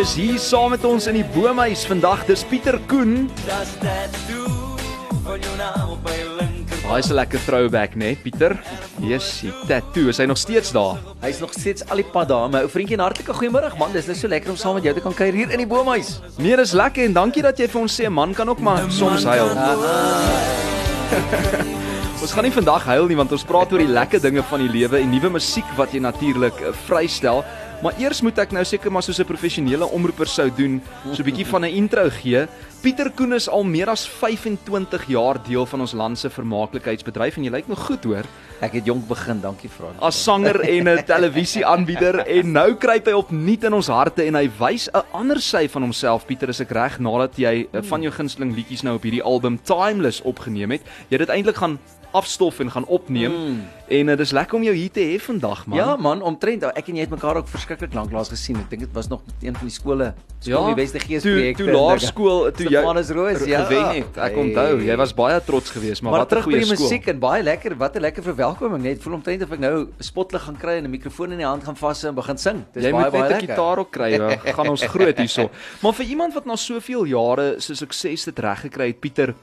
is hier saam met ons in die boomhuis vandag. Dis Pieter Koen. Is 'n lekker throwback, né, Pieter? Yes, die tattoo. Is hy nog steeds daar? Hy's nog steeds al die pad daar. My ou vriendjie en hartlike goeiemôre man. Dis net so lekker om saam met jou te kan kuier hier in die boomhuis. Nee, dis lekker en dankie dat jy vir ons sê 'n man kan ook maar soms huil. Ons gaan nie vandag huil nie want ons praat oor die lekker dinge van die lewe en nuwe musiek wat jy natuurlik uh, vrystel. Maar eers moet ek nou seker maar soos 'n professionele omroeper sou doen, so 'n bietjie van 'n intro gee. Pieter Koen is al meer as 25 jaar deel van ons land se vermaaklikheidsbedryf en jy lyk nog goed hoor. Ek het jonk begin, dankie Frans. As sanger en 'n televisieaanbieder en nou kruip hy opnuut in ons harte en hy wys 'n ander sy van homself. Pieter, is ek reg nadat jy uh, van jou gunsteling liedjies nou op hierdie album Timeless opgeneem het? Jy het dit eintlik gaan afstof en gaan opneem mm. en uh, dis lekker om jou hier te hê vandag man. Ja man, omtrent ek en jy het mekaar ook verskriklik lank laas gesien. Ek dink dit was nog een van die skole, skool die beste gees toe, projekte. Toe laerskool toe jy Johannes Roos ja. gewen het. Ek onthou, jy was baie trots geweest, maar, Maar wat 'n terug by goeie die skool. musiek en baie lekker, wat 'n lekker verwelkoming net. Voel omtrent of ek nou spotlig gaan kry en 'n mikrofoon in die hand gaan vashou en begin sing. Dis Jy baie moet baie net 'n lekker. gitaar ook kry, gaan ons groot hierso. Maar vir iemand wat na soveel jare se sukses dit reg gekry het, Pieter,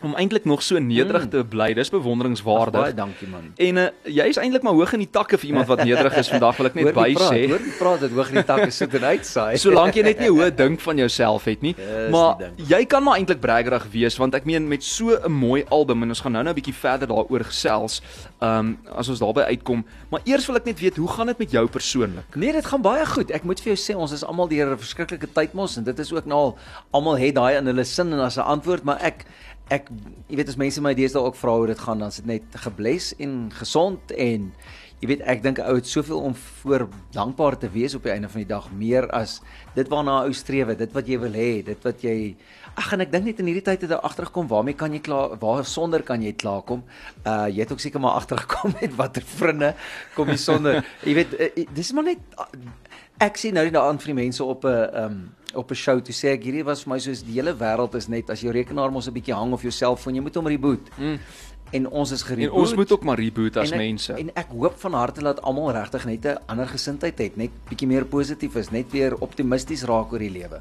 om eintlik nog so nederig te bly, dis Ag, Baie bewonderingswaardig. dankie man. En uh, jy is eintlik maar hoog in die takke vir iemand wat nederig is vandag, wil ek net by praat, sê. Hoor die praat dit hoog in die takke soet en uitsaai. Solank jy net nie 'n hoë dink van jouself het nie. Dis Maar jy kan maar eintlik braggerig wees want ek meen met so 'n mooi album en ons gaan nou nou 'n bietjie verder daaroor gesels. Um, as ons daarby uitkom, maar eers wil ek net weet hoe gaan dit met jou persoonlik? Nee, dit gaan baie goed. Ek moet vir jou sê ons is almal deur 'n verskriklike tyd mos en dit is ook nou al almal het daai in hulle sin en as 'n antwoord, maar ek ek jy weet as mense my deesdae ook vra hoe dit gaan, dan is dit net gebless en gesond en jy weet ek dink ou het soveel om voor dankbaar te wees op die einde van die dag meer as dit waarna ou streef, dit wat jy wil hê, dit wat jy Ag en ek dink net in hierdie tyd het jy agtergekom waarmee kan jy klaar waar sonder kan jy klaarkom. Uh jy het ook seker maar agtergekom met watter vriende kom jy sonder. jy weet uh, dis maar net uh, ek sien nou net daaraan vir die mense op 'n um op 'n show toe sê ek hierdie was vir my soos die hele wêreld is net as jou rekenaar mos 'n bietjie hang of jou selfoon, jy moet hom reboot. Mm. En ons is En gereboot. ons moet ook maar reboot as en ek, mense. En ek hoop van harte dat almal regtig net 'n ander gesindheid het, net bietjie meer positief is, net weer optimisties raak oor die lewe.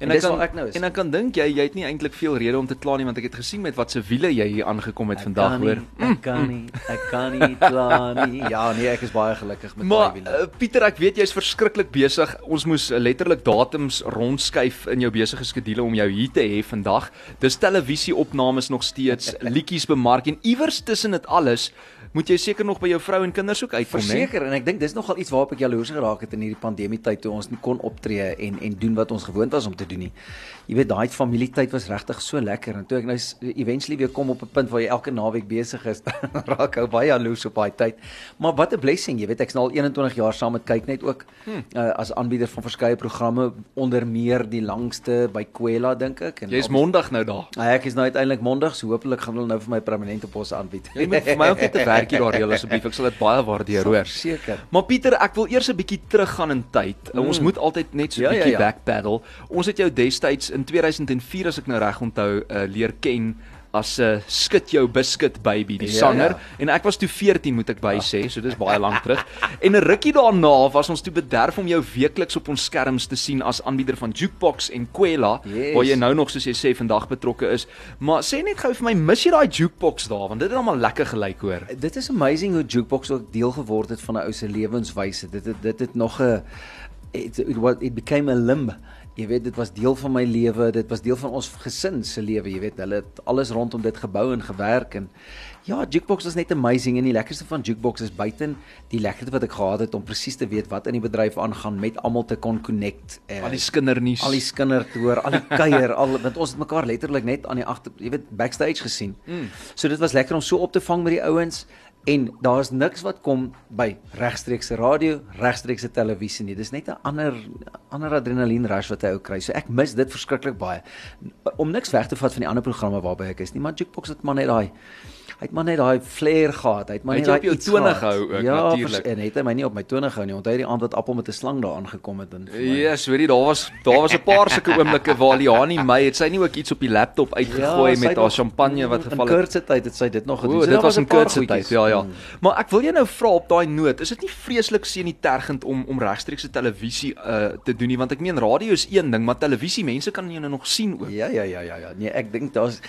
En, en ek dis kan ek nou is. en ek kan dink jy jy het nie eintlik veel rede om te kla nie want ek het gesien met wat se wiele jy hier aangekom het vandag kan hoor. nie, Ek kan nie, ek kan nie kla nie. Ja, nee, ek is baie gelukkig met Maar daai wiele. uh, Pieter, ek weet jy's verskriklik besig. Ons moes uh, letterlik datums rondskuif in jou besige skedule om jou hier te hê vandag. Dis televisieopnames nog steeds, liedjies bemark en iewers tussen dit alles moet jy seker nog by jou vrou en kinders ook uitkom, né? Verseker en ek dink dis nogal iets waarop ek jaloers geraak het in hierdie pandemie tyd toe ons nie kon optree en en doen wat ons gewoond was om te doen nie. Jy weet daai familietyd was regtig so lekker en toe ek nou eventually weer kom op 'n punt waar jy elke naweek besig is, raak ek baie jaloers op daai tyd. Maar wat 'n blessing, jy weet ek's nou al 21 jaar saam met kyk net ook hmm. uh, as aanbieder van verskeie programme onder meer die langste by Kwela dink ek en Jy's mondig nou daar. Ah, Ek is nou uiteindelik mondig, so hopelik gaan hulle nou vir my permanente pos aanbied. Jy moet vir my ook net 'n werkie daar reël asseblief. Ek sal dit baie waardeer, hoor. Seker. Maar Pieter, ek wil eers 'n bietjie teruggaan in tyd. Mm. Ons moet altyd net so 'n Ja, ja, bietjie ja. backpedal. Ons het jou destyds in 2004 as ek nou reg onthou, uh, leer ken as 'n uh, skit jou biscuit baby die Ja, sanger ja. en ek was toe 14 moet ek by sê so dis baie lank terug en 'n rukkie daarna was ons toe bederf om jou weekliks op ons skerms te sien as aanbieder van Jukebox en Kwela Yes. waar jy nou nog soos jy sê vandag betrokke is maar sê net gou vir my mis jy daai Jukebox daar want dit het almal lekker gelyk hoor Dit is amazing hoe jukebox ook deel geword het van 'n ou se lewenswyse. Dit het dit het nog 'n it, it, it became a limb. Jy weet dit was deel van my lewe, dit was deel van ons gesin se lewe, jy weet. Hulle het alles rondom dit gebou en gewerk en ja, jukebox is net amazing en die lekkerste van jukebox is buiten die lekkerte wat ek gehad het om presies te weet wat in die bedryf aangaan met almal te kon connect. eh, al die skindernuus al die skinder te hoor, al die kuier, al want ons het mekaar letterlik net aan die agter, jy weet, backstage gesien. Mm. So dit was lekker om so op te vang met die ouens en daar's niks wat kom by regstreekse radio, regstreekse televisie nie. Dis net 'n ander ander adrenalien rush wat jy ou kry. So ek mis dit verskriklik baie. Om niks weg te vat van die ander programme waarby ek is nie, maar Jukebox het maar net daai hy het maar net daai flair gehad. Hy het maar net daai iets tone gehou ook, ja, natuurlijk. vers- en het hy my nie op my tone gehou nie. Onthou die aand wat appel met 'n slang daar aangekom het en Ja, yes, weet jy, daar was daar was 'n paar sulke oomblikke waar Liani my het sy nie ook iets op die laptop uitgegooi Ja, met haar champagne wat in geval het. Kurtse tyd het sy dit nog gedoen. O, dit was 'n 'n paar kurtse tyd. Ja, ja. Mm. Maar ek wil jou nou vra op daai noot, is dit nie vreeslik senitergend om om regstreekse televisie uh te doen nie, want ek meen radio is een ding, maar televisie mense kan jou nou nog sien ook. Ja, ja, ja, ja, ja. Nee, ek dink daar's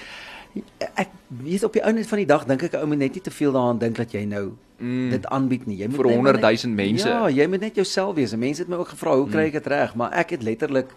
ek weet op die ou net van die dag dink ek ou moet net nie te veel daaraan dink dat jy nou Mm. dit aanbied nie. Jy moet Vir net maar 100 000 net- mense. Ja, jy moet net jouself wees. En Mense het my ook gevra, hoe kry ek dit reg? Maar ek het letterlik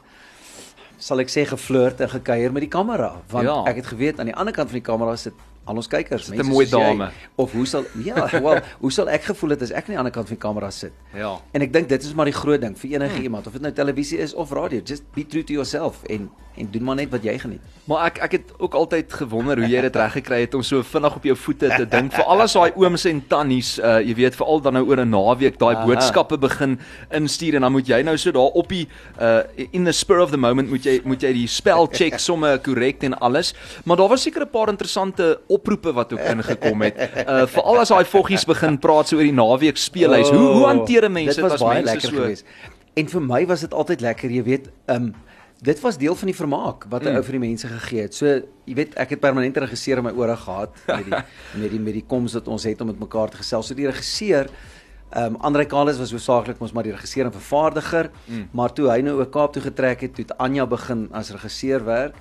sal ek sê geflirt en gekuier met die kamera, want Ja. ek het geweet aan die ander kant van die kamera sit al ons kykers, Sit 'n mooi soos jy. dame. Of hoe sal ja, wel, hoe sal ek gevoel het as ek aan die ander kant van die kamera sit? Ja. En ek dink dit is maar die groot ding vir enige iemand of dit nou televisie is of radio, just be true to yourself en en doen maar net wat jy geniet. Maar ek ek het ook altyd gewonder hoe jy dit reg gekry het om so vinnig op jou voete te dink. Vir alles daai ooms en tannies, uh jy weet veral dan nou oor 'n naweek daai boodskappe begin instuur en dan moet jy nou so daar op die uh in the spur of the moment moet jy moet jy die spel check somme korrek en alles. Maar daar was seker 'n paar interessante oproepe wat ook ingekom het. Uh veral as daai voggies begin praat so oor die naweek speelhuis. hoe hoe hanteer mense dit was as baie mense lekker so geweest. En vir my was dit altyd lekker, jy weet, um dit was deel van die vermaak wat 'n Mm. ou vir die mense gegee het. So, jy weet, ek het permanente regisseur in my ore gehad met die met die met die koms wat ons het om met mekaar te gesels. So die regisseur Ehm um, Andrei Kalis was hoofsaaklik mos maar die regisseur en vervaardiger, Mm. maar toe hy nou ook Kaap toe getrek het, toe het Anja begin as regisseur werk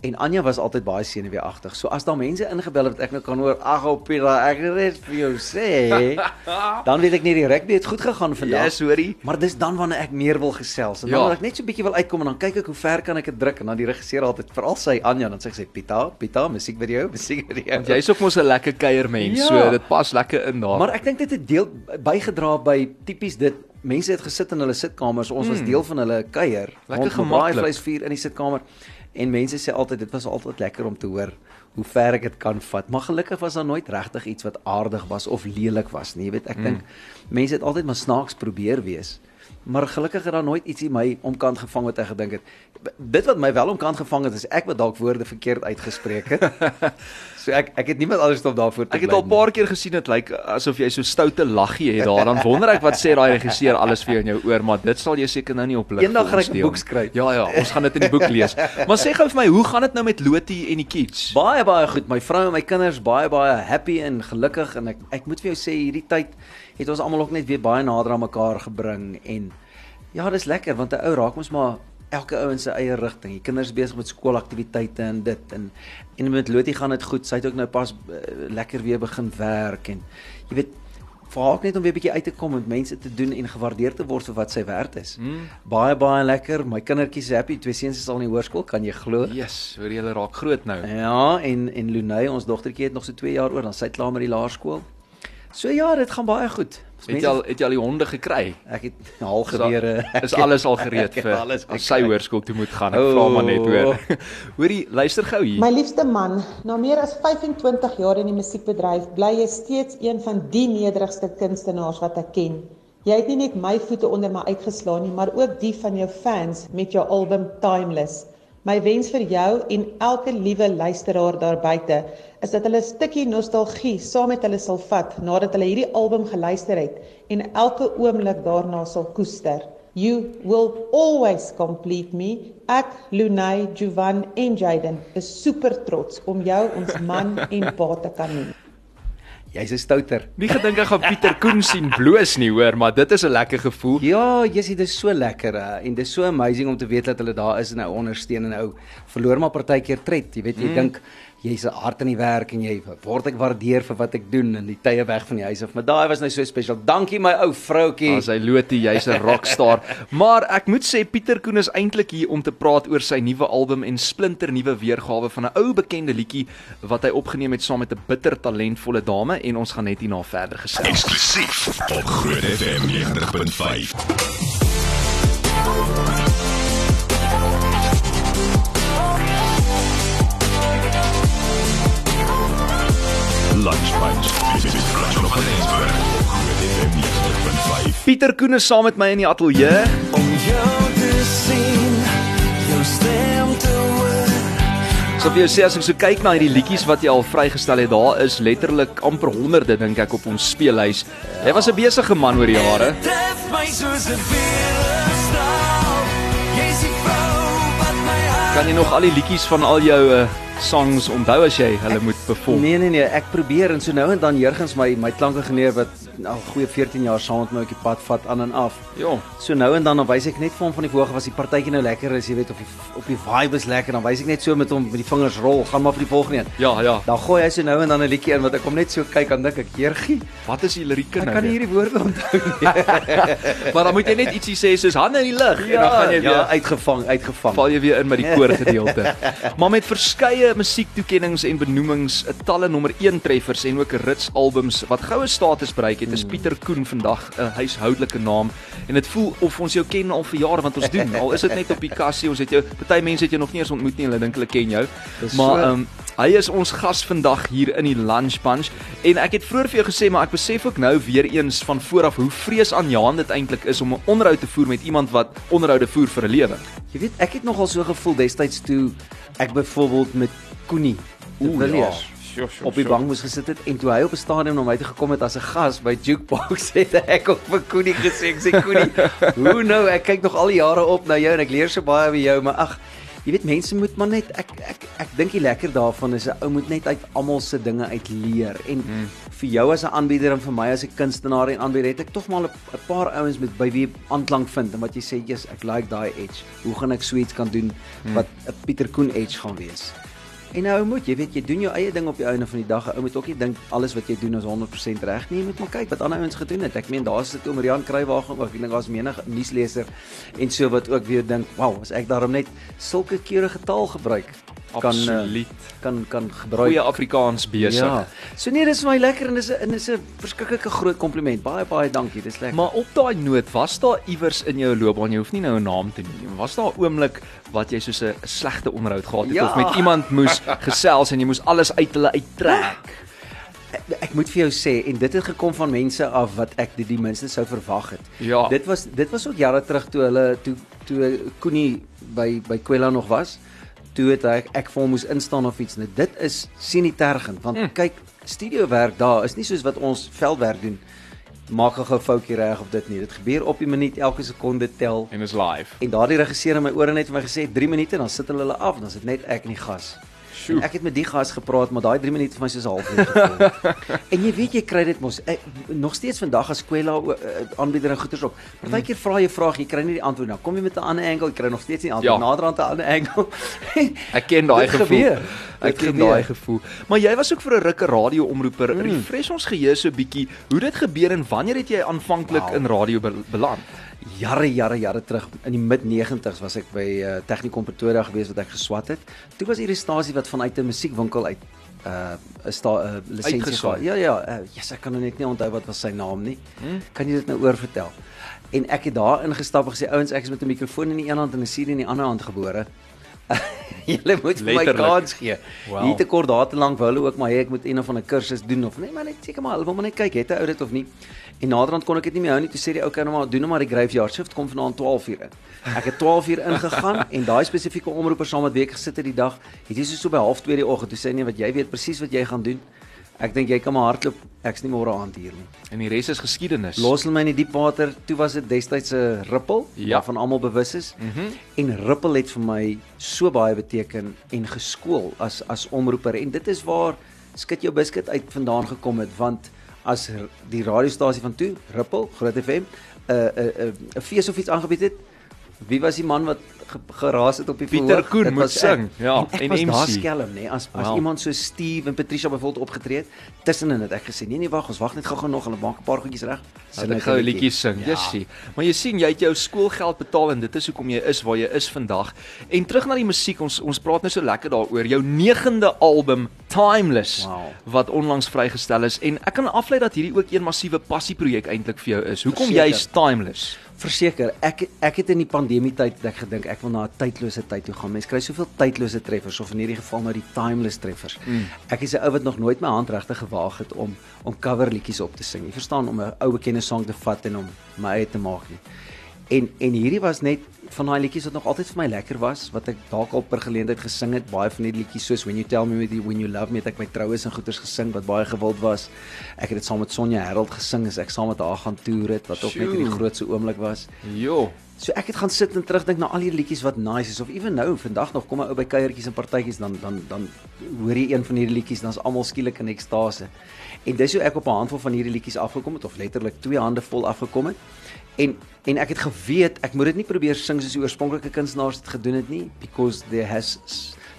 en Anja was altyd baie senuweeagtig. So as daar mense ingebel het wat ek nou kan hoor, ag Pira, ek net vir jou sê, dan weet ek nie die rugby het goed gegaan vandag. Yes, hoorie. Maar dis dan wanneer ek meer wil gesels. En dan Ja. wil ek net so 'n bietjie wil uitkom en dan kyk ek hoe ver kan ek dit druk en dan die regisseur altyd veral sy Anja dan sê sy Pita, Pita, musiekvideo, musiekvideo. Want jy's ook mos 'n lekker kuiermens, Ja. so dit pas lekker in daar. Maar ek dink dit het deel bygedra by tipies dit mense het gesit in hulle sitkamers, ons was Mm. deel van hulle kuier. Lekker gemaklik. braaivleisvuur in die sitkamer. En mense sê altyd dit was altyd lekker om te hoor hoe ver ek dit kan vat. Maar gelukkig was daar nooit regtig iets wat aardig was of lelik was nie. Jy weet, ek Mm. dink mense het altyd maar snaaks probeer wees. Maar gelukkig het daar nooit ietsie my omkant gevang wat ek gedink het. Dit wat my wel omkant gevang het is ek wat dalk woorde verkeerd uitgespreek het. so ek ek het niemand anders om daarvoor te Ek het bly al 'n paar keer gesien dit lyk asof jy so stoute laggie het daar. Dan wonder ek wat sê daai regisseur alles vir jou in jou oor, maar dit sal jy seker nou nie op lig. Eendag gaan ons ek 'n boek skryf. Ja ja, ons gaan dit in die boek lees. Maar sê gou vir my, hoe gaan dit nou met Loti en die kids? Baie baie goed. My vrou en my kinders baie baie happy en gelukkig en ek ek moet vir jou sê hierdie tyd het ons almal ook net weer baie nader aan mekaar gebring en ja, dis lekker want 'n ou raak mos maar elke ou in sy eie rigting. Die kinders besig met skoolaktiwiteite en dit en en met Lotie gaan dit goed. Sy het ook nou pas uh, lekker weer begin werk en jy weet vir haar ook net om weer 'n bietjie uit te kom en met mense te doen en gewaardeer te word vir wat sy werd is. Hmm. Baie baie lekker. My kindertjies is happy. Twee seuns is al in die hoërskool, kan jy glo? Yes, hoor jy hulle raak groot nou. Ja, en en Lunay, ons dogtertjie het nog so 2 jaar oor, dan sy klaar met die laerskool. So ja, dit gaan baie goed. As Het jy al het jy al die honde gekry? ek het halgewere. Is alles al gereed vir as sy hoërskool toe moet gaan. Ek vra maar net hoor. Hoorie, luister gou hier. My liefste man, na meer as 25 jaar in die musiekbedryf bly jy steeds een van die nederigste kunstenaars wat ek ken. Jy het nie net my voete onder my uitgeslaan nie, maar ook die van jou fans met jou album Timeless. My wens vir jou en elke liewe luisteraar daar buite is dat hulle 'n stukkie nostalgie saam met hulle sal vat nadat hulle hierdie album geluister het en elke oomblik daarna sal koester. You will always complete me. Ek, Lunay, Jovan en Jaden is super trots om jou ons man en pa te kan noem. Jy's 'n stouter. Nie gedink ek gaan Pieter Koen sien bloos nie, hoor, maar dit is 'n lekker gevoel. Ja, Jessie, dit is so lekker uh, en dit is so amazing om te weet dat hulle daar is en nou ondersteun en nou verloor maar partykeer tred. Jy weet, jy mm. dink jy's 'n hart in die werk en jy word ek waardeer vir wat ek doen en die tye weg van die huis af. Maar daai was nou so spesiaal. Dankie my ou vroutjie. As hy Loti, jy's 'n rockstar. maar ek moet sê Pieter Koen is eintlik hier om te praat oor sy nuwe album en splinter nuwe weergawe van 'n ou bekende liedjie wat hy opgeneem het saam met 'n bitter talentvolle dame en ons gaan net hierna verder gesels. Eksklusief op Groot FM 90.5. FM 90.5. Pieter Koen is saam met my in die ateljee. Om jou te sien, jou stem te hoor. So vir jou sê as ek so kyk na hierdie liedjies wat jy al vrygestel het, daar is letterlik amper honderde dink ek op ons speellys. Jy was 'n besige man oor die jare. Tref my soos 'n weerstraal. Jy's die vrou wat my hart Kan jy nog al die liedjies van al jou uh, songs onthou as jy hulle moet perform? Nee nee nee, ek probeer en so nou en dan Jurgens my my klankingenieur wat al goeie 14 jaar saam met my op die pad vat aan en af. Ja. So nou en dan dan wys ek net vir hom van die vorige was die partytjie nou lekker is, jy weet of die op die vibe is lekker, dan wys ek net so met hom met die vingers rol, gaan maar vir die volgende een. Ja, ja. Dan gooi hy so nou en dan 'n liedjie in wat ek hom net so kyk en dink ek, "Jeergie, Wat is die lirieke ek nou? kan nie weer? hierdie woorde onthou nie." Maar dan moet jy net ietsie sê soos hande in die lug en dan gaan jy weer ja, uitgevang, uitgevang. val jy weer in met die koorgedeelte. maar met verskeie musiektoekennings en benoemings, 'n talle nommer 1 treffers en ook rits albums wat goue status bereik het, is Pieter Koen vandag 'n huishoudelike naam en dit voel of ons jou ken al vir jare want ons doen. Al is dit net op die kassie, ons het jou party mense het jou nog nie eens ontmoet nie, hulle dink hulle ken jou. Dis Maar ehm um, hy is ons gas vandag hier in die Lunch Bunch en ek het vroeër vir jou gesê maar ek besef ook nou weer eens van vooraf hoe vreesaanjaend dit eintlik is om 'n onderhoud te voer met iemand wat onderhoude voer vir 'n lewe. Jy weet, ek het nogal so gevoel destyds toe ek byvoorbeeld met Koenie de Villiers Sure, sure, op die bank moes gesit het en toe hy op 'n stadium na my toe gekom het as 'n gas by Jukebox het ek ook vir Koenie gesê. Ek sê Koenie hoe nou? Ek kyk nog al die jare op na jou en ek leer so baie by jou maar ag jy weet mense moet maar net ek ek ek dink die lekker daarvan is 'n ou moet net uit almal se dinge uit leer. En mm. vir jou as 'n aanbieder en vir my as 'n kunstenaar en aanbieder het ek tog maar 'n paar ouens met by wie aanklank vind en wat jy sê jy's ek like daai edge. Hoe gaan ek sweets kan doen wat 'n Pieter Koen edge gaan wees En nou moet jy weet jy doen jou eie ding op die einde van die dag. Ou moet ook nie dink alles wat jy doen is 100% reg nie. Jy moet maar kyk wat ander ouens gedoen het. Ek meen daar's dit oor Jan Kruiwagen ook. Ek dink daar's menige nuusleser en so wat ook weer dink, "Wow, as ek daarom net sulke keurige taal gebruik Absoluut. kan kan gebruik." Goeie Afrikaans besig. Ja. So nee, dis vir my lekker en dis 'n dis 'n verskriklike groot kompliment. Baie baie dankie. Dis lekker. Maar op daai noot, was daar iewers in jou loopbaan, jy hoef nie nou 'n naam te noem was daar 'n oomblik wat jy soos 'n slegte onderhoud gehad het Ja. of met iemand moes gesels en jy moes alles uit hulle uittrek? Ek, ek moet vir jou sê en dit het gekom van mense af wat ek dit die minste sou verwag het. Ja. Dit was dit was ook jare terug toe hulle toe toe Koenie by by Kwela nog was. Toe het ek ek vir hom moes instaan of iets. Nou dit is sinietergend want mm. kyk, studiowerk daar is nie soos wat ons veldwerk doen. Maak gou 'n foutjie reg of dit nie. Dit gebeur op die minuut, elke sekonde tel. En is live. En daardie regisseur in my ore net vir my gesê 3 minute dan sit hulle hulle af, dan is dit net ek en die gas. En ek het met die gas gepraat, maar daai 3 minute vir my soos 'n halfuur gevoel. en jy weet jy kry dit mos ek, nog steeds vandag as Kwela eh, aanbieder en goeders op. Partykeer vra jy 'n vraag, jy kry nie die antwoord nou. Kom jy met 'n ander angle, jy kry nog steeds nie die antwoord. Ja. Naderhand 'n ander angle. Ek ken daai gevoel. gebeur. Ek ken daai gevoel. Maar jy was ook vir 'n rukke radioomroeper. Mm. Refresh ons geheue so 'n bietjie. Hoe dit gebeur en wanneer het jy aanvanklik Wow. in radio be beland? Jare jare jare terug in die mid 90's was ek by uh, Technikon Pretoria gewees wat ek geswat het. Toe was hier 'n stasie wat vanuit 'n musiekwinkel uit uh 'n sta 'n uh, lisensie gehad. Ja ja, uh, yes, ek kan nou net nie onthou wat was sy naam nie. Hmm? Kan jy dit nou oorvertel? En ek het daar ingestap en gesê ouens ek is met 'n mikrofoon in die een hand en 'n CD in die ander hand gebore. Julle moet vir my kans gee. Wow. Hier te kort daar te lank wou hulle ook maar hê ek moet een of ander kursus doen of nee, maar net seker maar hulle wil maar net kyk, het 'n ou dit of nie. En naderhand kon ek dit nie meer hou nie. Toe sê die ou kan nou maar doen nou maar die graveyard shift kom vanaand 12 uur in. Ek het 12 uur ingegaan en daai spesifieke omroeper saam met wie ek gesit het die dag, het jy so so by 0.30 die oggend toe sê nee wat jy weet presies wat jy gaan doen. Ek dink jy kan maar hardloop. Ek's nie môre aand hier nie. En die res is geskiedenis. Los hulle my in die diep water. Toe was dit destyds 'n Ripple Ja. waarvan almal bewus is. Mm en Ripple het vir my so baie beteken en geskool as as omroeper en dit is waar skit jou biscuit uit vandaan gekom het want as die radiostasie van toe Ripple Groot FM 'n 'n 'n 'n fees of iets aangebied het wie was die man wat ge, geraas het op die Pieter verhoog? Koen moet sing, ja, en was daar MC. skelm nê as as Wow. iemand so Steve en Patricia byvoorbeeld opgetree het tussenin het ek gesê nee nee wag ons wag net gou-gou nog hulle maak 'n paar goedjies reg Hulle gou 'n liedjie sing. Ja. Jessie. Maar jy sien jy het jou skoolgeld betaal en dit is hoekom jy is waar jy is vandag. En terug na die musiek, ons ons praat nou so lekker daaroor. Jou 9de album Timeless Wow. wat onlangs vrygestel is en ek kan aflei dat hierdie ook een massiewe passieprojek eintlik vir jou is. Hoekom jy's Timeless? Verseker, ek ek het in die pandemie tyd het ek gedink ek wil na 'n tydlose tyd toe gaan. Mense kry soveel tydlose treffers of in hierdie geval nou die timeless treffers. Mm. Ek is 'n ou wat nog nooit my hand regtig gewaag het om om coverliedjies op te sing. Jy verstaan om 'n ou bekende sang te vat en hom my eie te maak nie. En en hierdie was net van daai liedjies wat nog altyd vir my lekker was, wat ek dalk al per geleentheid gesing het, baie van die liedjies soos When You Tell Me With You When You Love Me het ek by troues en goeters gesing wat baie gewild was. Ek het dit saam met Sonja Herald gesing as ek saam met haar gaan toer het wat ook net hierdie Sjoe. grootste oomblik was. Jo. So ek het gaan sit en terugdink na al die liedjies wat nice is of ewen nou vandag nog kom 'n ou by kuiertjies en partytjies dan dan dan hoor jy een van hierdie liedjies dan's almal skielik in ekstase. En dis hoe ek op 'n handvol van hierdie liedjies afgekom het of letterlik twee hande vol afgekom het. En en ek het geweet ek moet dit nie probeer sing soos die oorspronklike kunstenaars dit gedoen het nie because there has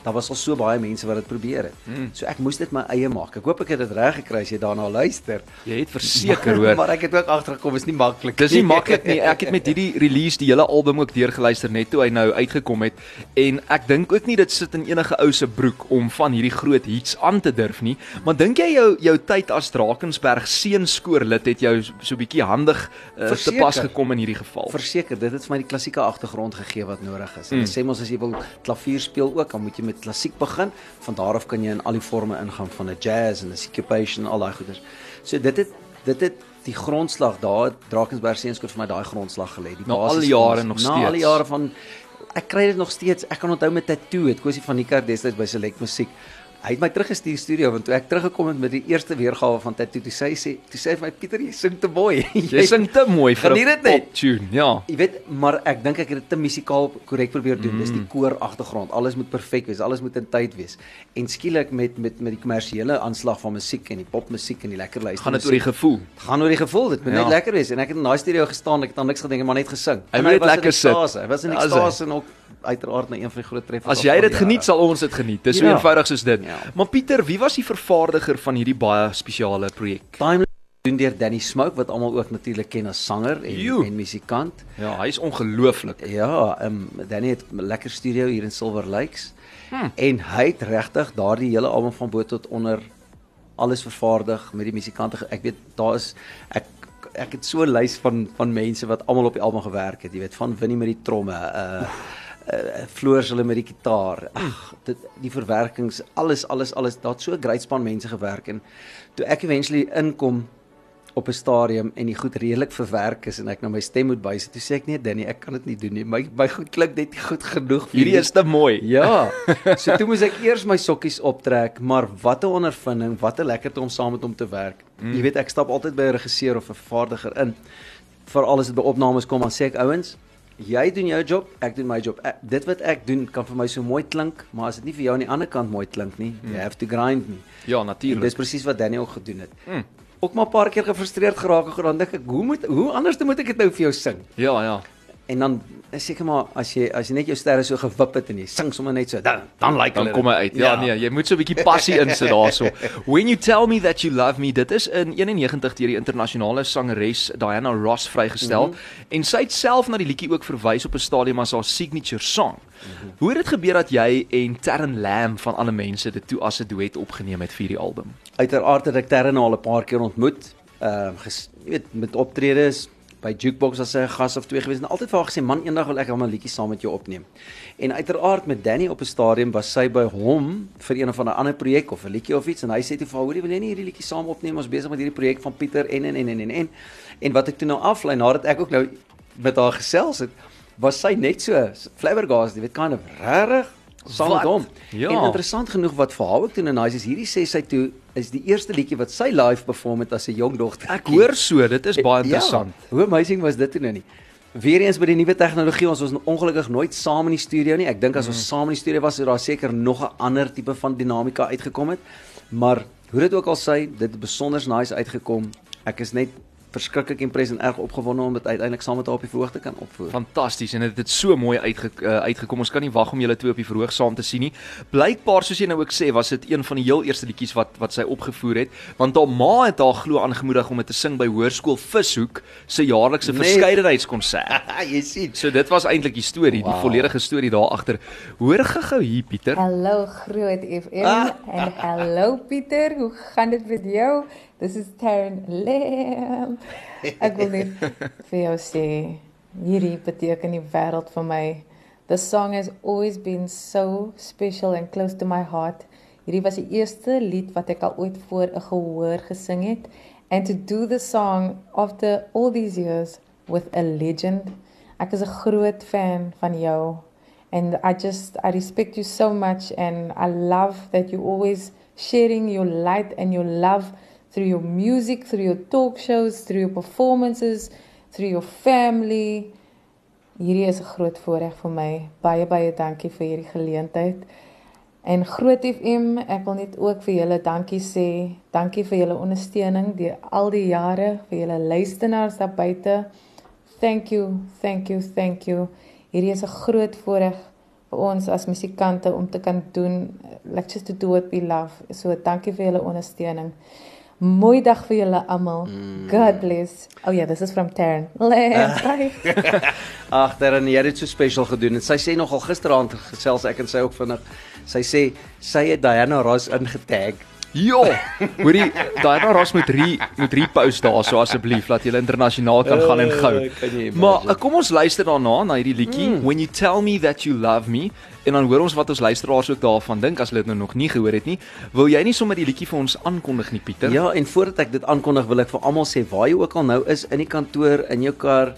daar was al so baie mense wat dit probeer het. Mm. So ek moes dit my eie maak. Ek hoop ek het dit reg gekry as jy daarna luister. Jy het verseker hoor. maar ek het ook agtergekom is nie maklik. Dis nie maklik nie. Ek het met hierdie release die hele album ook deurgeluister net toe hy nou uitgekom het en ek dink ook nie dit sit in enige ou se broek om van hierdie groot hits aan te durf nie. Maar dink jy jou jou tyd as Drakensberg seunskoorlid het jou so 'n bietjie handig uh, te pas gekom in hierdie geval? Verseker, dit het vir my die klassieke agtergrond gegee wat nodig is. En Mm. mm. sê mos as jy wil klavier speel ook, dan moet jy met klassiek begin. Van daar af kan jy in al die forme ingaan van 'n jazz en 'n syncopation en al daai goeders. So dit het dit het die grondslag daar Drakensberg Seenskool vir my daai grondslag gelê. Die Na al basis die jare nog Na al die steeds. jare van ek kry dit nog steeds. Ek kan onthou met Tattoo, het Kosie van die kerk destyds by Select Musiek. Hy het my teruggestuur studio want toe ek teruggekom het met die eerste weergawe van Tattoo, toe sê hy sê, toe sê hy vir my Pieter, jy sing te mooi. Jy sing te mooi vir 'n pop tune. Ja. Jy weet, maar ek dink ek het dit te musikaal korrek probeer doen. Mm. Dis Mm. die koor agtergrond. Alles moet perfek wees. Alles moet in tyd wees. En skielik met met met die kommersiële aanslag van musiek en die popmusiek en die lekker luister. Gaan dit oor die gevoel. Gaan oor die gevoel. Dit moet Ja. net lekker wees. En ek het in daai studio gestaan. Ek het aan niks gedink, maar net gesing. Hy moet lekker sit. Hy was in Ja, ekstase en ook uiteraard na een van die groot treffers. As jy dit geniet, sal ons dit geniet. Dis so Ja. eenvoudig soos dit. Ja. Maar Pieter, wie was die vervaardiger van hierdie baie spesiale projek? Time doen deur Danny Smoke wat almal ook natuurlik ken as sanger en Joe. en musikant. Ja, hy is ongelooflik. Ja, ehm um, Danny het 'n lekker studio hier in Silver Lakes. Hmm. En hy het regtig daardie hele album van bo tot onder alles vervaardig met die musikante. Ek weet daar is ek ek het so 'n lys van van mense wat almal op die album gewerk het, jy weet, van Winnie met die tromme, uh uh Floors hulle met die gitaar. Ag, dit die verwerkings, alles alles alles, daar't so 'n great span mense gewerk en toe ek eventually inkom op 'n stadium en die goed redelik verwerk is en ek nou my stem moet bysit. Toe sê ek nee, Danny, ek kan dit nie doen nie. My my goed klink net nie goed genoeg vir Hierdie is te mooi. Ja. So toe moes ek eers my sokkies optrek, maar wat 'n ondervinding, wat 'n lekkerte om saam met hom te werk. Mm. Jy weet ek stap altyd by 'n regisseur of 'n vervaardiger in. Veral as dit by opnames kom, dan sê ek ouens, jy doen jou job, ek doen my job. Ek, dit wat ek doen kan vir my so mooi klink, maar as dit nie vir jou aan die ander kant mooi klink nie, mm. you have to grind me. Ja, natuurlik. dis presies wat ook gedoen het. Mm. Ook maar 'n paar keer gefrustreerd geraak en dan dink ek, hoe moet hoe anders moet ek dit nou vir jou sing? Ja, ja. En dan seker maar as jy as jy net jou sterre so gewip het en jy sing sommer net so, dan dan like Dan kom hy uit. Ja, ja, nee, jy moet so 'n bietjie passie insit daarso. When you tell me that you love me, dit is in 91 deur die internasionale sangeres Diana Ross vrygestel mm -hmm. en sy het self na die liedjie ook verwys op 'n stadium as haar signature song. Mm -hmm. Hoe het dit gebeur dat jy en Terren Lam van alle mense dit toe as 'n duet opgeneem het vir die album? Uiteraard het ek Terren al 'n paar keer ontmoet. Ehm uh, jy weet met optredes by Jukebox as sy 'n gas of twee gewees en altyd vir haar gesê man eendag wil ek al 'n liedjie saam met jou opneem. En uiteraard met Danny op 'n stadium was sy by hom vir een of ander ander projek of 'n liedjie of iets en hy sê toe vir haar hoorie wil jy nie hierdie liedjie saam opneem? Ons besig met hierdie projek van Pieter en en en en en en. En wat ek toe nou aflei nadat ek ook nou met haar gesels het was sy net so flabbergasted jy weet kind of rarig saam met hom. Ja. En interessant genoeg wat vir haar ook toe nou nice is hierdie sê sy toe is die eerste liedjie wat sy live perform het as 'n jong dogter. Ek hoor so, dit is baie interessant. Ja, hoe amazing was dit toe nou nie? Weereens by die nuwe tegnologie, ons was ongelukkig nooit saam in die studio nie. Ek dink as ons Mhm. saam in die studio was, sou daar seker nog 'n ander tipe van dinamika uitgekom het. Maar hoe dit ook al sy, dit het besonder nice uitgekom. Ek is net verskriklik impressed en erg opgewonde om dit uiteindelik saam met haar op die verhoog te kan opvoer. Fantasties en dit het so mooi uitge, uh, uitgekom. Ons kan nie wag om julle twee op die verhoog saam te sien nie. Blykbaar soos jy nou ook sê, was dit een van die heel eerste liedjies wat wat sy opgevoer het, want haar ma het haar glo aangemoedig om dit te sing by Hoërskool Vishoek se jaarlikse Nee. verskeidenheidskonsert. jy sien. So dit was eintlik die storie, die Wow. volledige storie daar agter. Hoor gou hier Pieter. Hallo Groot FM Ah. en hallo Pieter, hoe gaan dit met jou? Dis is Taryn Lam. Ek wil net vir jou sê, hierdie beteken die wêreld vir my. The song has always been so special and close to my heart. Hierdie was die eerste lied wat ek al ooit voor 'n gehoor gesing het and to do the song after all these years with a legend Ek is 'n groot fan van jou and I just I respect you so much and I love that you always sharing your light and your love through your music, through your talk shows, through your performances, through your family. Hierdie is 'n groot voorreg vir my. Baie baie dankie vir hierdie geleentheid. En Groot FM, ek wil net ook vir julle dankie sê. Dankie vir julle ondersteuning deur al die jare, vir julle luisteraars daar buite. Thank you, thank you, thank you. Hierdie is 'n groot voorreg vir ons as musikante om te kan doen like just to do what we love. So dankie vir julle ondersteuning. Mooi dag vir julle almal. God bless. Oh yeah, this is from Taryn. Ag, Darren, jy het dit so spesiaal gedoen en sy sê nogal gisteraand gesels ek en sy ook vinnig. Sy sê sy het Diana Ross ingetag. Ja, hoorie, Diana Ross moet re moet repost daarso asseblief dat jy internasionaal kan gaan en gou. Jy imagine? Maar uh, kom ons luister daarna na hierdie liedjie mm. When you tell me that you love me en dan hoor ons wat ons luisteraars ook daarvan dink as hulle dit nou nog nie gehoor het nie. Wil jy nie sommer die liedjie vir ons aankondig nie Pieter? Ja, en voordat ek dit aankondig, wil ek vir almal sê waar jy ook al nou is in die kantoor, in jou kar,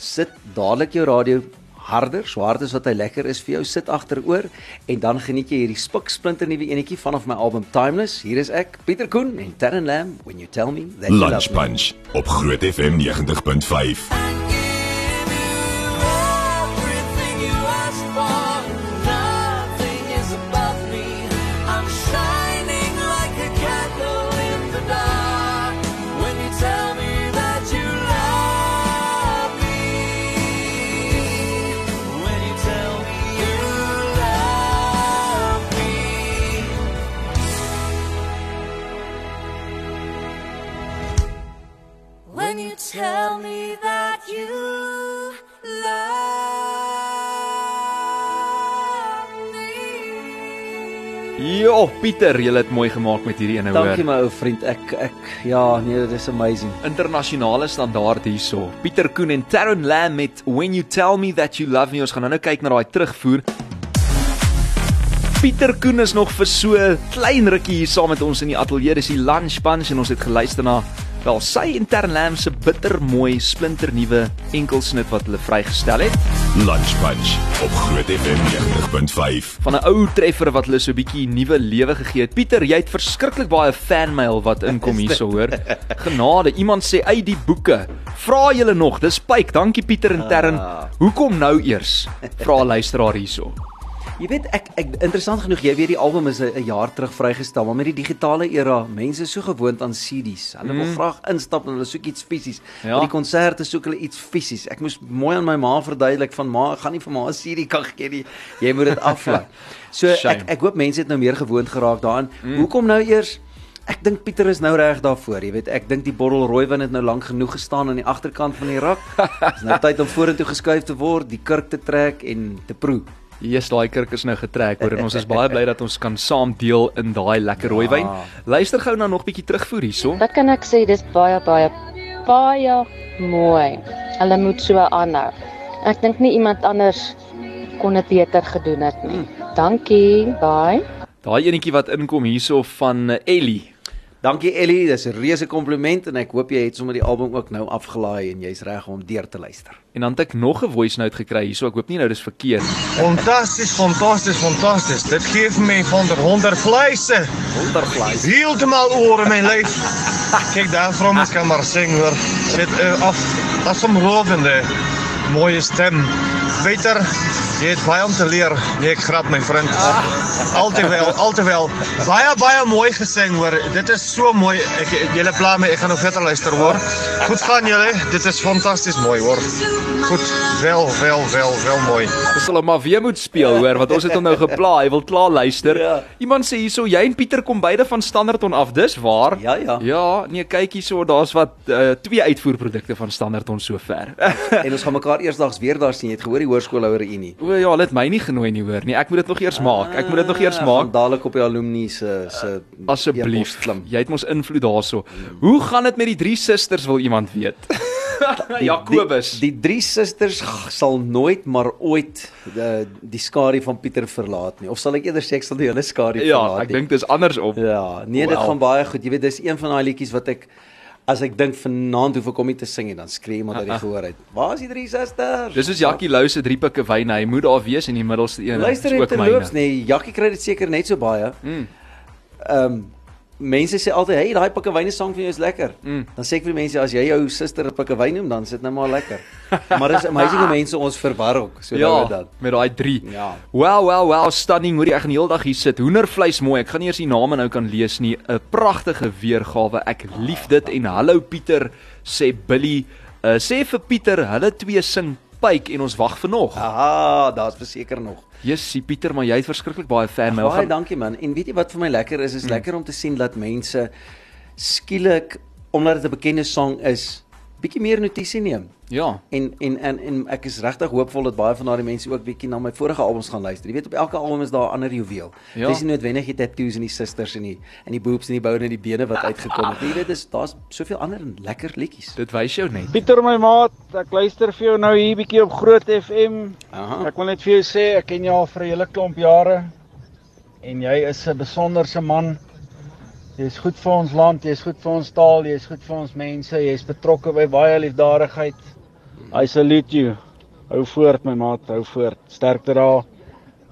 sit dadelik jou radio harder, so hard as wat hy lekker is vir jou, sit agteroor en dan geniet jy hierdie spik splinter nuwe enetjie vanaf my album Timeless. Hier is ek, Pieter Koen en Darren Lam, when you tell me that you love Lunch me. Punch op Groot FM 90.5. Ja, Pieter, jy het mooi gemaak met hierdie ene hoor. Dankie my ou vriend. Ek ek ja, nee, dit is amazing. internasionale standaard hierso. Pieter Koen en Taryn Lam met When You Tell Me That You Love Me. Ons gaan nou kyk na daai terugvoer. Pieter Koen is nog vir so klein rukkie hier saam met ons in die ateljee. Dis die lunch punch en ons het geluister na wel sy en Taryn Lam se bittermooi splinternuwe enkelsnit wat hulle vrygestel het. Lunch Punch op Groot FM 90.5. van 'n ou treffer wat hulle so 'n bietjie nuwe lewe gegee het. Pieter, jy het verskriklik baie fanmail wat inkom hierso hoor. Genade, iemand sê uit die boeke. Vra julle nog, dis Pyke. Dankie Pieter en Terren. Hoekom nou eers? Vra luisteraar hierso. Jy weet ek ek interessant genoeg, jy weet die album is 'n jaar terug vrygestel, maar met die digitale era, mense is so gewoond aan CD's. Hulle wil graag instap en hulle soek iets fisies. Ja. By die konserte soek hulle iets fisies. Ek moes mooi aan my ma verduidelik van ma, ek gaan nie vir ma 'n CD kan gee nie. Jy moet dit aflaai. So Shame. ek ek hoop mense het nou meer gewoond geraak daaraan. Mm. Hoekom nou eers Ek dink Pieter is nou reg daarvoor, jy weet. Ek dink die bottel rooiwyn het nou lank genoeg gestaan aan die agterkant van die rak. Dit is nou tyd om vorentoe geskuif te word, die kurk te trek en te proe. Yes, daai kurk is nou getrek hoor en ons is baie bly dat ons kan saam deel in daai lekker rooiwyn. Luister gou na nog 'n bietjie terugvoer hierso. Wat kan ek sê, dis baie baie baie mooi. Hulle moet so aanhou. Ek dink nie iemand anders kon dit beter gedoen het nie. Dankie. Bye. Daai enetjie wat inkom hierso van eh, Ellie. Dankie Ellie, dis 'n reuse kompliment en ek hoop jy het sommer die album ook nou afgelaai en jy's reg om deur te luister. En dan het ek nog 'n voice note gekry hierso. Ek hoop nie nou dis verkeerd. Fantasties, fantasties, fantasties. Dit gee vir my van der honder vleise. Wonderfly. Heeltemal oor in my lyf. Kyk daar van ons kan maar sing hoor. Dit uh, af asomrowende mooie stem. Peter, jy het baie om te leer. Nee, ek grap my vriend. Altewel, altewel. Baie baie mooi gesing hoor. Dit is so mooi. Ek julle pla my, ek gaan nog verder luister hoor. Goed gaan julle. Dit is fantasties mooi hoor. Goed. Wel, wel, wel, wel mooi. Ons sal hom maar weer moet speel hoor want ons het hom nou gepla. Hy wil klaar luister. Ja. Iemand sê hierso jy en Pieter kom beide van Standerton af. Dis waar? Ja, ja. Ja, nee, kyk hierso, daar's wat uh, twee uitvoerprodukte van Standerton sover. En ons gaan mekaar eersdags weer daar sien. Jy het gehoor die hoërskoolhouer reunie. o ja, hulle het my nie genooi nie hoor nie. Ek moet dit nog eers maak. Ek moet dit nog eers maak. Gaan dadelik op die alumni se se Asseblief e-pos klim. Jy het mos invloed daarso. Hoe gaan dit met die drie susters wil iemand weet? Jakobus. Die, die drie susters sal nooit maar ooit die, die skadu van Pieter verlaat nie. Of sal ek eerder sê ek sal die hele skadu ja, verlaat ek nie. dink dis andersom. Ja, nee, dit Wel. gaan baie goed. Jy weet, dis een van daai liedjies wat ek as ek dink vanaand hoef ek hom nie te sing nie, dan skree iemand uit die gehoor uit. Waar is die drie susters? Dis soos Jackie Lou se drie pikke wyn, hy moet daar wees in die middelste een. Luister net ook terloops myne. nee, Jackie kry dit seker net so baie. Mm. Ehm um, mense sê altyd, "Hey, daai pikkewyne sang van jou is lekker." Mm. Dan sê ek vir die mense, as jy jou suster 'n pikkewyn noem, dan sit nou maar lekker. maar dis amazing hoe mense ons verwar ook. So nou Ja, dan. met daai 3. Ja. Wow, wow, wow, stunning. Hoorie, ek gaan die hele dag hier sit. Hoendervleis mooi. Ek gaan nie eers die name nou kan lees nie. 'n Pragtige weergawe. Ek lief dit en hallo Pieter sê Billy. Uh, sê vir Pieter, hulle twee sing Pyke en ons wag vir nog. Aha, daar's verseker nog. Jessie Pieter, maar jy het verskriklik baie fan mail. Baie Gaan dankie man. En weet jy wat vir my lekker is? Is mm. lekker om te sien dat mense skielik omdat dit 'n bekende sang is, bietjie meer notisie neem. Ja. En en en en ek is regtig hoopvol dat baie van daardie mense ook bietjie na my vorige albums gaan luister. Jy weet op elke album is daar 'n ander juweel. Ja. Dis nie noodwendig die tattoos en die susters en die en die boobs en die boude en die bene wat uitgekom het. Jy weet dis daar's soveel ander lekker liedjies. Dit wys jou net. Pieter my maat, ek luister vir jou nou hier bietjie op Groot FM. Aha. Ek wil net vir jou sê ek ken jou al vir 'n hele klomp jare en jy is 'n besonderse man. Jy's goed vir ons land, jy's goed vir ons taal, jy's goed vir ons mense, jy's betrokke by baie liefdadigheid. I salute you. Hou voort my maat, hou voort. Sterkte daar.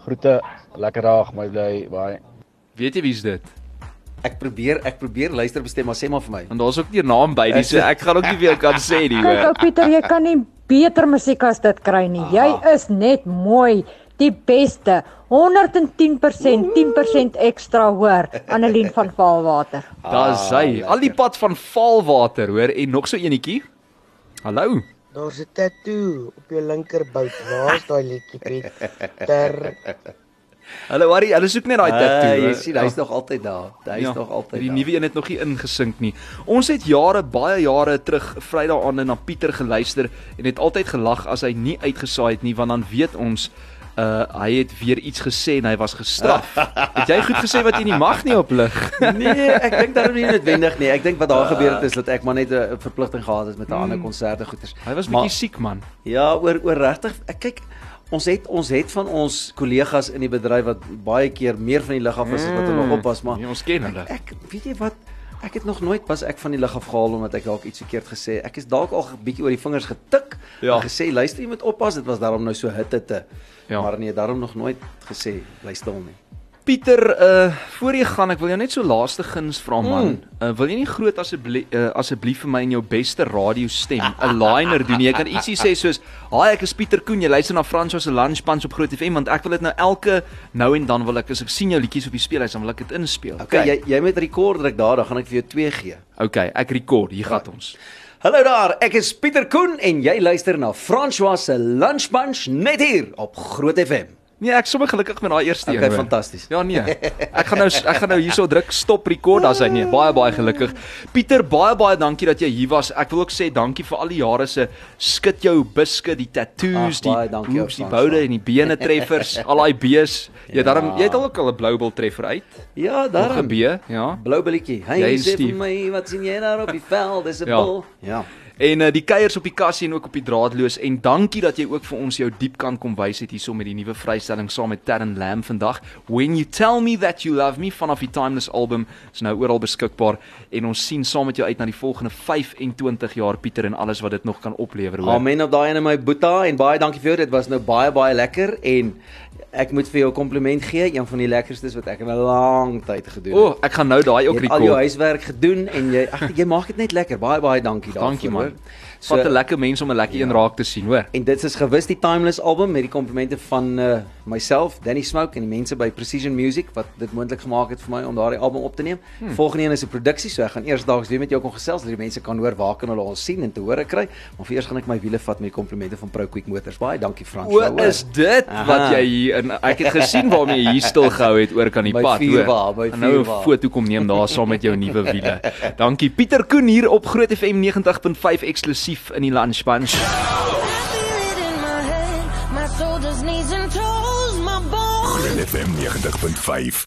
Groete. Lekker dag, my bly. Bye. Weet jy wie's dit? Ek probeer ek probeer luister bestem, maar sê maar vir my. Want daar's ook nie 'n naam by nie, so ek gaan ook nie jou kan sê nie, Kyk ou. Pieter, jy kan nie beter musiek as dit kry nie. Jy is net mooi, die beste. 110%, 10% ekstra hoor. Annelien van Vaalwater. Daar's hy. Al die pad van Vaalwater, hoor, en nog so enetjie. Hallo. Daar's 'n tattoo op jou linkerbout. Waar's daai liedjie Pieter? Hulle worry, hulle soek net daai tattoo. Ah, jy sien, hy's nog altyd daar. Hy's Ja, nog altyd Die nuwe een het nog nie ingesink nie. Ons het jare, baie jare terug Vrydag aande na Pieter geluister en het altyd gelag as hy nie uitgesaai het nie, want dan weet ons uh hy het weer iets gesê en hy was gestraf. het jy goed gesê wat jy nie mag nie op lig? Nee, ek dink daarom nie noodwendig nie. Ek dink wat daar gebeur het is dat ek maar net 'n verpligting gehad het met 'n ander konserte goeters. Hy was bietjie siek man. Ja, oor oor regtig. Ek kyk ons het ons het van ons kollegas in die bedryf wat baie keer meer van die lig af is as wat hulle oppas, maar Ja, ons ken hulle. ek weet jy wat Ek het nog nooit pas ek van die lig af gehaal omdat ek dalk iets verkeerd gesê. Ek is dalk al 'n bietjie oor die vingers getik Ja. en gesê luister jy moet oppas, dit was daarom nou so hitte te. Ja. Maar nee, daarom nog nooit gesê bly stil nie. Pieter, uh voor jy gaan, ek wil jou net so laaste guns vra man. Mm. Uh wil jy nie groot asseblief uh, asseblief vir my in jou beste radiostem 'n liner doen nie? Jy kan ietsie sê soos: "Haai, ek is Pieter Koen, jy luister na François se Lunch Punch op Groot FM want ek wil dit nou elke nou en dan wil ek as ek sien jou liedjies op die speellys dan wil ek dit inspeel." Okay, jy jy moet rekord druk daar, dan gaan ek vir jou 2 gee. Okay, ek rekord. Hier gaan ons. Hallo daar, ek is Pieter Koen en jy luister na François se Lunch Bunch net hier op Groot FM. Nee, ek sommer gelukkig met daai eerste een. Okay, fantasties. Ja nee. Ek gaan nou ek gaan nou hierso druk stop record as hy nee. Baie baie gelukkig. Pieter, baie baie dankie dat jy hier was. Ek wil ook sê dankie vir al die jare se skit jou biscuit, die tattoos, Ag, baie die dankie boobs, die boude en die bene treffers, al daai B's. Jy Ja. daarom jy het al ook al 'n blou bil treffer uit. Ja, Nog 'n daarom. B, ja. Blou billetjie. Hy Jy sê vir my, wat sien jy daar op die veld? Dis 'n Ja. bil. Ja. En uh, die kuiers op die kassie en ook op die draadloos en dankie dat jy ook vir ons jou diepkant kom wys het hierso met die nuwe vrystelling saam met Terren Lamb vandag. When you tell me that you love me vanaf die Timeless album is nou oral beskikbaar en ons sien saam met jou uit na die volgende 25 jaar Pieter en alles wat dit nog kan oplewer hoor. Amen op daai en my boeta en baie dankie vir jou. Dit was nou baie baie lekker en ek moet vir jou 'n kompliment gee, een van die lekkerstes wat ek in 'n lang tyd gedoen O, het. oh, ek gaan nou daai ook Jy het al jou rekord. huiswerk gedoen en jy ag jy maak dit net lekker. Baie baie dankie daarvoor. Dankie man. Hoor. So, Wat 'n lekker mens om 'n lekker een raak te sien, hoor. En dit is gewis die Timeless album met die komplimente van uh myself, Danny Smoke en die mense by Precision Music wat dit moontlik gemaak het vir my om daardie album op te neem. Hmm. Volgende een is 'n produksie, so ek gaan eersdaags weer met jou kom gesels dat die mense kan hoor waar kan hulle ons sien en te hore kry. Maar vir eers gaan ek my wiele vat met die komplimente van Pro Quick Motors. Baie dankie Frans. O, daaroor. is dit Aha. wat jy hier in ek het gesien waarmee jy hier stil gehou het oor kan die By pad, vuurwa, by En Nou 'n vuurwa. foto kom neem daar saam met jou nuwe wiele. Dankie Pieter Koen hier op Groot FM 90.5 eksklusief in die bones. Groot FM 90.5